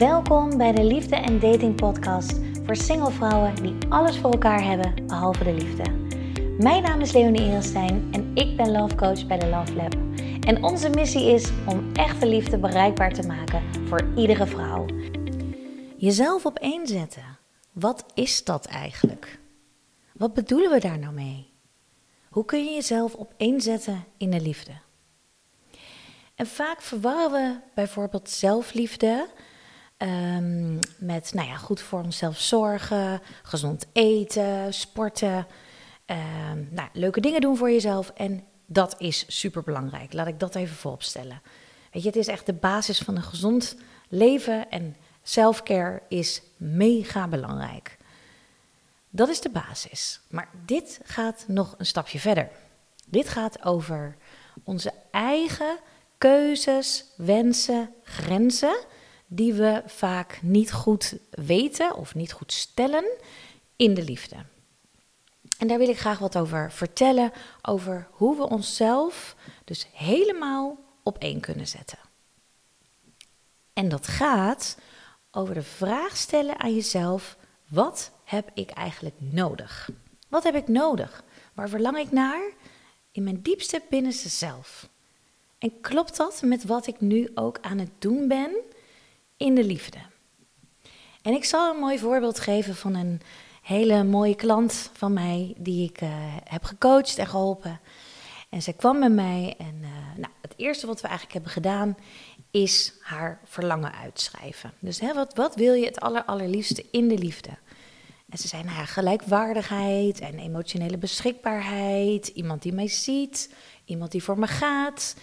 Welkom bij de Liefde en Dating Podcast voor single vrouwen die alles voor elkaar hebben behalve de liefde. Mijn naam is Leonie Erenstein en ik ben Love Coach bij de Love Lab. En onze missie is om echte liefde bereikbaar te maken voor iedere vrouw. Jezelf op één zetten. Wat is dat eigenlijk? Wat bedoelen we daar nou mee? Hoe kun je jezelf op één zetten in de liefde? En vaak verwarren we bijvoorbeeld zelfliefde um, met nou ja, goed voor onszelf zorgen, gezond eten, sporten, um, nou, leuke dingen doen voor jezelf. En dat is super belangrijk. Laat ik dat even vooropstellen. Weet je, het is echt de basis van een gezond leven en selfcare is mega belangrijk. Dat is de basis. Maar dit gaat nog een stapje verder. Dit gaat over onze eigen keuzes, wensen, grenzen, die we vaak niet goed weten of niet goed stellen in de liefde. En daar wil ik graag wat over vertellen, over hoe we onszelf dus helemaal op één kunnen zetten. En dat gaat over de vraag stellen aan jezelf: wat heb ik eigenlijk nodig? Wat heb ik nodig? Waar verlang ik naar? In mijn diepste binnenste zelf. En klopt dat met wat ik nu ook aan het doen ben in de liefde? En ik zal een mooi voorbeeld geven van een hele mooie klant van mij die ik uh, heb gecoacht en geholpen. En zij kwam met mij en uh, nou, het eerste wat we eigenlijk hebben gedaan is haar verlangen uitschrijven. Dus hè, wat, wat wil je het aller, allerliefste in de liefde? En ze zei, nou ja, gelijkwaardigheid en emotionele beschikbaarheid, iemand die mij ziet, iemand die voor me gaat,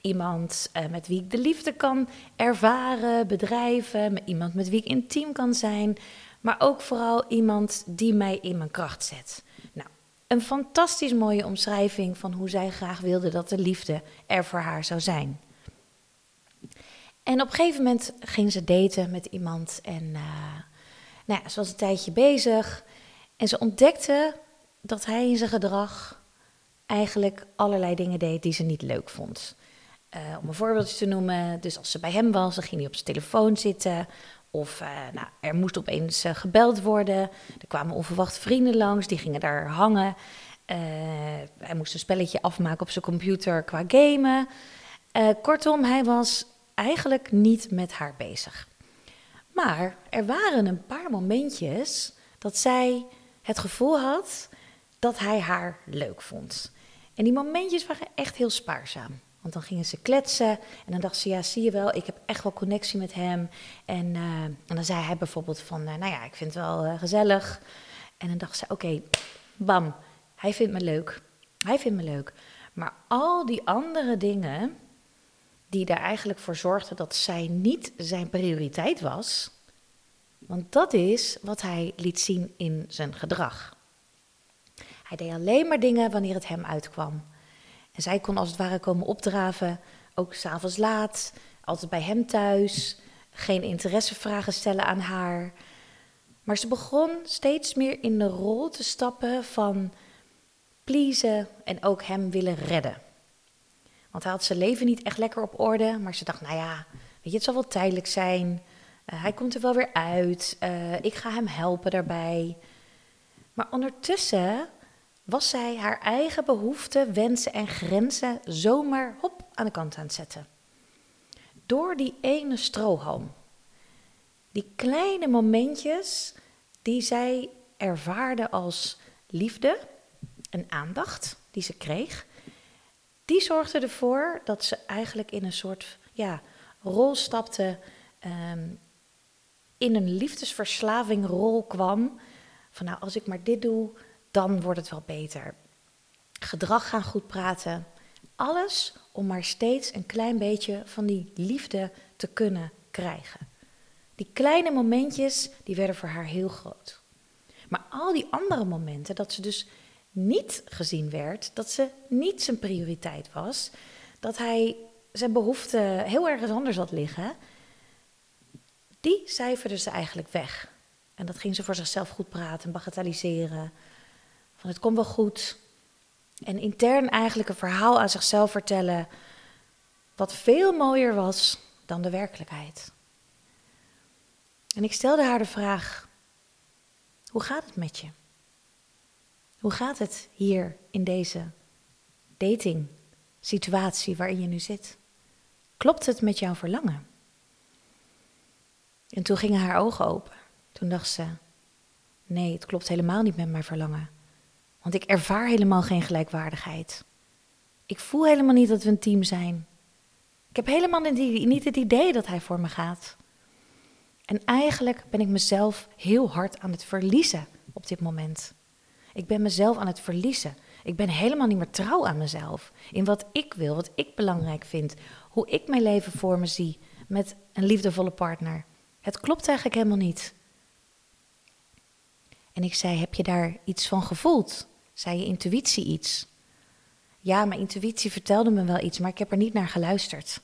iemand uh, met wie ik de liefde kan ervaren, bedrijven, iemand met wie ik intiem kan zijn, maar ook vooral iemand die mij in mijn kracht zet. Nou, een fantastisch mooie omschrijving van hoe zij graag wilde dat de liefde er voor haar zou zijn. En op een gegeven moment ging ze daten met iemand en uh, nou ja, ze was een tijdje bezig en ze ontdekte dat hij in zijn gedrag eigenlijk allerlei dingen deed die ze niet leuk vond. Uh, om een voorbeeldje te noemen, dus als ze bij hem was, dan ging hij op zijn telefoon zitten. Of uh, nou, er moest opeens uh, gebeld worden. Er kwamen onverwacht vrienden langs, die gingen daar hangen. hij moest een spelletje afmaken op zijn computer qua gamen. kortom, hij was eigenlijk niet met haar bezig. Maar er waren een paar momentjes dat zij het gevoel had dat hij haar leuk vond. En die momentjes waren echt heel spaarzaam. Want dan gingen ze kletsen en dan dacht ze, ja, zie je wel, ik heb echt wel connectie met hem. En, uh, en dan zei hij bijvoorbeeld van, uh, nou ja, ik vind het wel uh, gezellig. En dan dacht ze, oké, bam, hij vindt me leuk. Hij vindt me leuk. Maar al die andere dingen die er eigenlijk voor zorgden dat zij niet zijn prioriteit was, want dat is wat hij liet zien in zijn gedrag. Hij deed alleen maar dingen wanneer het hem uitkwam. En zij kon als het ware komen opdraven, ook s'avonds laat, altijd bij hem thuis, geen interessevragen stellen aan haar. Maar ze begon steeds meer in de rol te stappen van pleasen en ook hem willen redden. Want hij had zijn leven niet echt lekker op orde, maar ze dacht, nou ja, weet je, het zal wel tijdelijk zijn. Uh, hij komt er wel weer uit. Uh, ik ga hem helpen daarbij. Maar ondertussen was zij haar eigen behoeften, wensen en grenzen zomaar hop aan de kant aan het zetten. Door die ene strohalm. Die kleine momentjes die zij ervaarde als liefde en aandacht die ze kreeg, die zorgde ervoor dat ze eigenlijk in een soort ja, rol stapte, um, in een liefdesverslaving rol kwam. Van nou, als ik maar dit doe, dan wordt het wel beter. Gedrag gaan goed praten. Alles om maar steeds een klein beetje van die liefde te kunnen krijgen. Die kleine momentjes, die werden voor haar heel groot. Maar al die andere momenten, dat ze dus niet gezien werd, dat ze niet zijn prioriteit was, dat hij zijn behoeften heel ergens anders had liggen, die cijferde ze eigenlijk weg. En dat ging ze voor zichzelf goed praten, bagatelliseren. Van het komt wel goed. En intern eigenlijk een verhaal aan zichzelf vertellen. Wat veel mooier was dan de werkelijkheid. En ik stelde haar de vraag: Hoe gaat het met je? Hoe gaat het hier in deze dating situatie waarin je nu zit? Klopt het met jouw verlangen? En toen gingen haar ogen open. Toen dacht ze: Nee, het klopt helemaal niet met mijn verlangen. Want ik ervaar helemaal geen gelijkwaardigheid. Ik voel helemaal niet dat we een team zijn. Ik heb helemaal niet het idee dat hij voor me gaat. En eigenlijk ben ik mezelf heel hard aan het verliezen op dit moment. Ik ben mezelf aan het verliezen. Ik ben helemaal niet meer trouw aan mezelf. In wat ik wil, wat ik belangrijk vind. Hoe ik mijn leven voor me zie met een liefdevolle partner. Het klopt eigenlijk helemaal niet. En ik zei: Heb je daar iets van gevoeld? Zei je intuïtie iets? Ja, mijn intuïtie vertelde me wel iets, maar ik heb er niet naar geluisterd.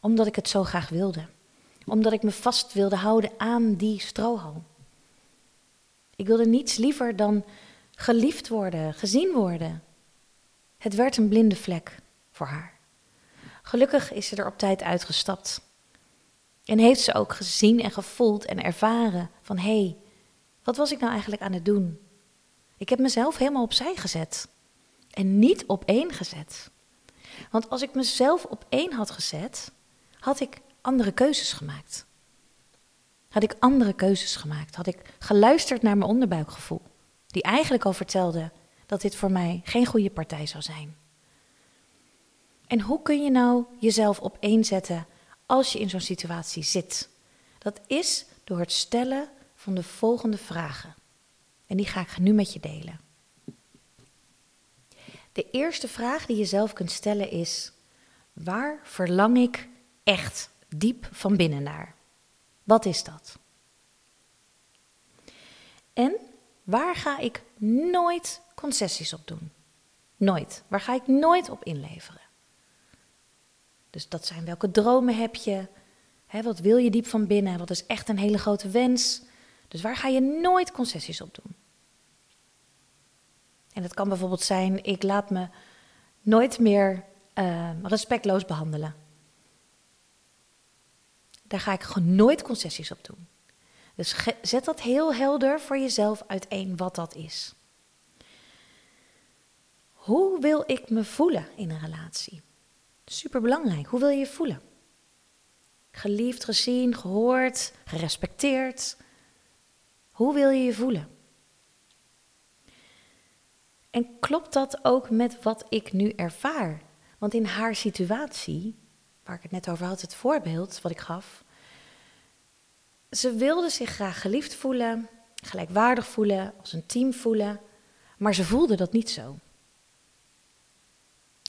Omdat ik het zo graag wilde. Omdat ik me vast wilde houden aan die strohalm. Ik wilde niets liever dan geliefd worden, gezien worden. Het werd een blinde vlek voor haar. Gelukkig is ze er op tijd uitgestapt. En heeft ze ook gezien en gevoeld en ervaren van hé, hey, wat was ik nou eigenlijk aan het doen? Ik heb mezelf helemaal opzij gezet. En niet op één gezet. Want als ik mezelf op één had gezet, had ik andere keuzes gemaakt. Had ik andere keuzes gemaakt. Had ik geluisterd naar mijn onderbuikgevoel. Die eigenlijk al vertelde dat dit voor mij geen goede partij zou zijn. En hoe kun je nou jezelf op één zetten als je in zo'n situatie zit? Dat is door het stellen van de volgende vragen. En die ga ik nu met je delen. De eerste vraag die je zelf kunt stellen is: waar verlang ik echt diep van binnen naar? Wat is dat? En waar ga ik nooit concessies op doen? Nooit. Waar ga ik nooit op inleveren? Dus dat zijn welke dromen heb je? Wat wil je diep van binnen? Wat is echt een hele grote wens? Dus waar ga je nooit concessies op doen? En dat kan bijvoorbeeld zijn, ik laat me nooit meer uh, respectloos behandelen. Daar ga ik nooit concessies op doen. Dus zet dat heel helder voor jezelf uiteen wat dat is. Hoe wil ik me voelen in een relatie? Superbelangrijk. Hoe wil je je voelen? Geliefd, gezien, gehoord, gerespecteerd. Hoe wil je je voelen? En klopt dat ook met wat ik nu ervaar? Want in haar situatie, waar ik het net over had, het voorbeeld wat ik gaf, ze wilde zich graag geliefd voelen, gelijkwaardig voelen, als een team voelen, maar ze voelde dat niet zo.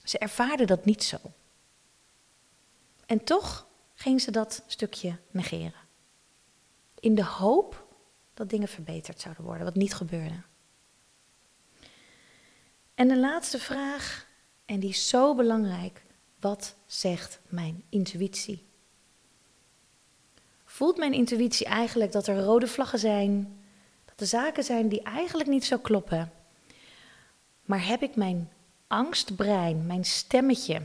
Ze ervaarde dat niet zo. En toch ging ze dat stukje negeren. In de hoop dat dingen verbeterd zouden worden, wat niet gebeurde. En de laatste vraag, en die is zo belangrijk. Wat zegt mijn intuïtie? Voelt mijn intuïtie eigenlijk dat er rode vlaggen zijn? Dat er zaken zijn die eigenlijk niet zo kloppen? Maar heb ik mijn angstbrein, mijn stemmetje,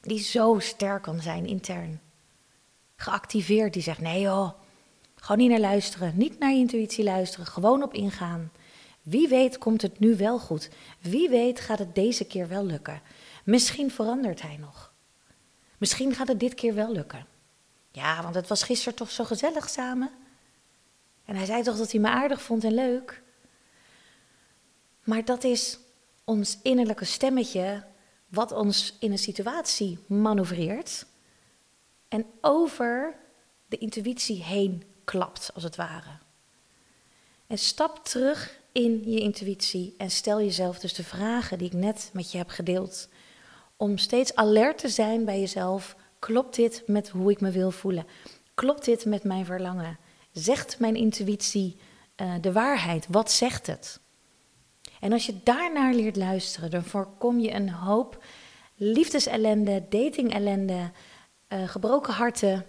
die zo sterk kan zijn intern, geactiveerd, die zegt: nee joh, gewoon niet naar luisteren, niet naar je intuïtie luisteren, gewoon op ingaan. Wie weet komt het nu wel goed. Wie weet gaat het deze keer wel lukken. Misschien verandert hij nog. Misschien gaat het dit keer wel lukken. Ja, want het was gisteren toch zo gezellig samen. En hij zei toch dat hij me aardig vond en leuk. Maar dat is ons innerlijke stemmetje wat ons in een situatie manoeuvreert en over de intuïtie heen klapt, als het ware. En stap terug in je intuïtie en stel jezelf dus de vragen die ik net met je heb gedeeld. Om steeds alert te zijn bij jezelf. Klopt dit met hoe ik me wil voelen? Klopt dit met mijn verlangen? Zegt mijn intuïtie uh, de waarheid? Wat zegt het? En als je daarnaar leert luisteren, dan voorkom je een hoop liefdesellende, datingellende, uh, gebroken harten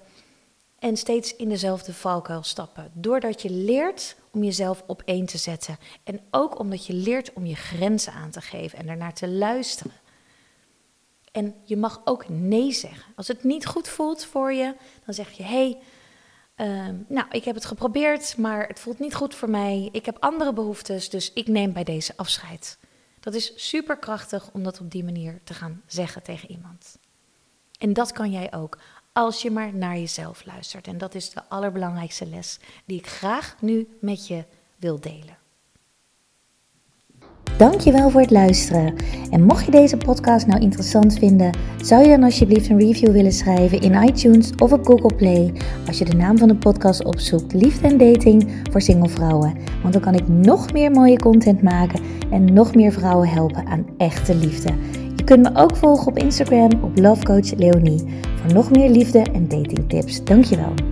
en steeds in dezelfde valkuil stappen. Doordat je leert om jezelf op één te zetten. En ook omdat je leert om je grenzen aan te geven en ernaar te luisteren. En je mag ook nee zeggen. Als het niet goed voelt voor je, dan zeg je: hey, Ehm, nou, ik heb het geprobeerd, maar het voelt niet goed voor mij. Ik heb andere behoeftes, dus ik neem bij deze afscheid. Dat is super krachtig om dat op die manier te gaan zeggen tegen iemand. En dat kan jij ook als je maar naar jezelf luistert. En dat is de allerbelangrijkste les die ik graag nu met je wil delen. Dankjewel voor het luisteren. En mocht je deze podcast nou interessant vinden, zou je dan alsjeblieft een review willen schrijven in iTunes of op Google Play als je de naam van de podcast opzoekt Liefde en Dating voor single vrouwen. Want dan kan ik nog meer mooie content maken en nog meer vrouwen helpen aan echte liefde. Je kunt me ook volgen op Instagram op Love Coach Leonie voor nog meer liefde en datingtips. Dankjewel.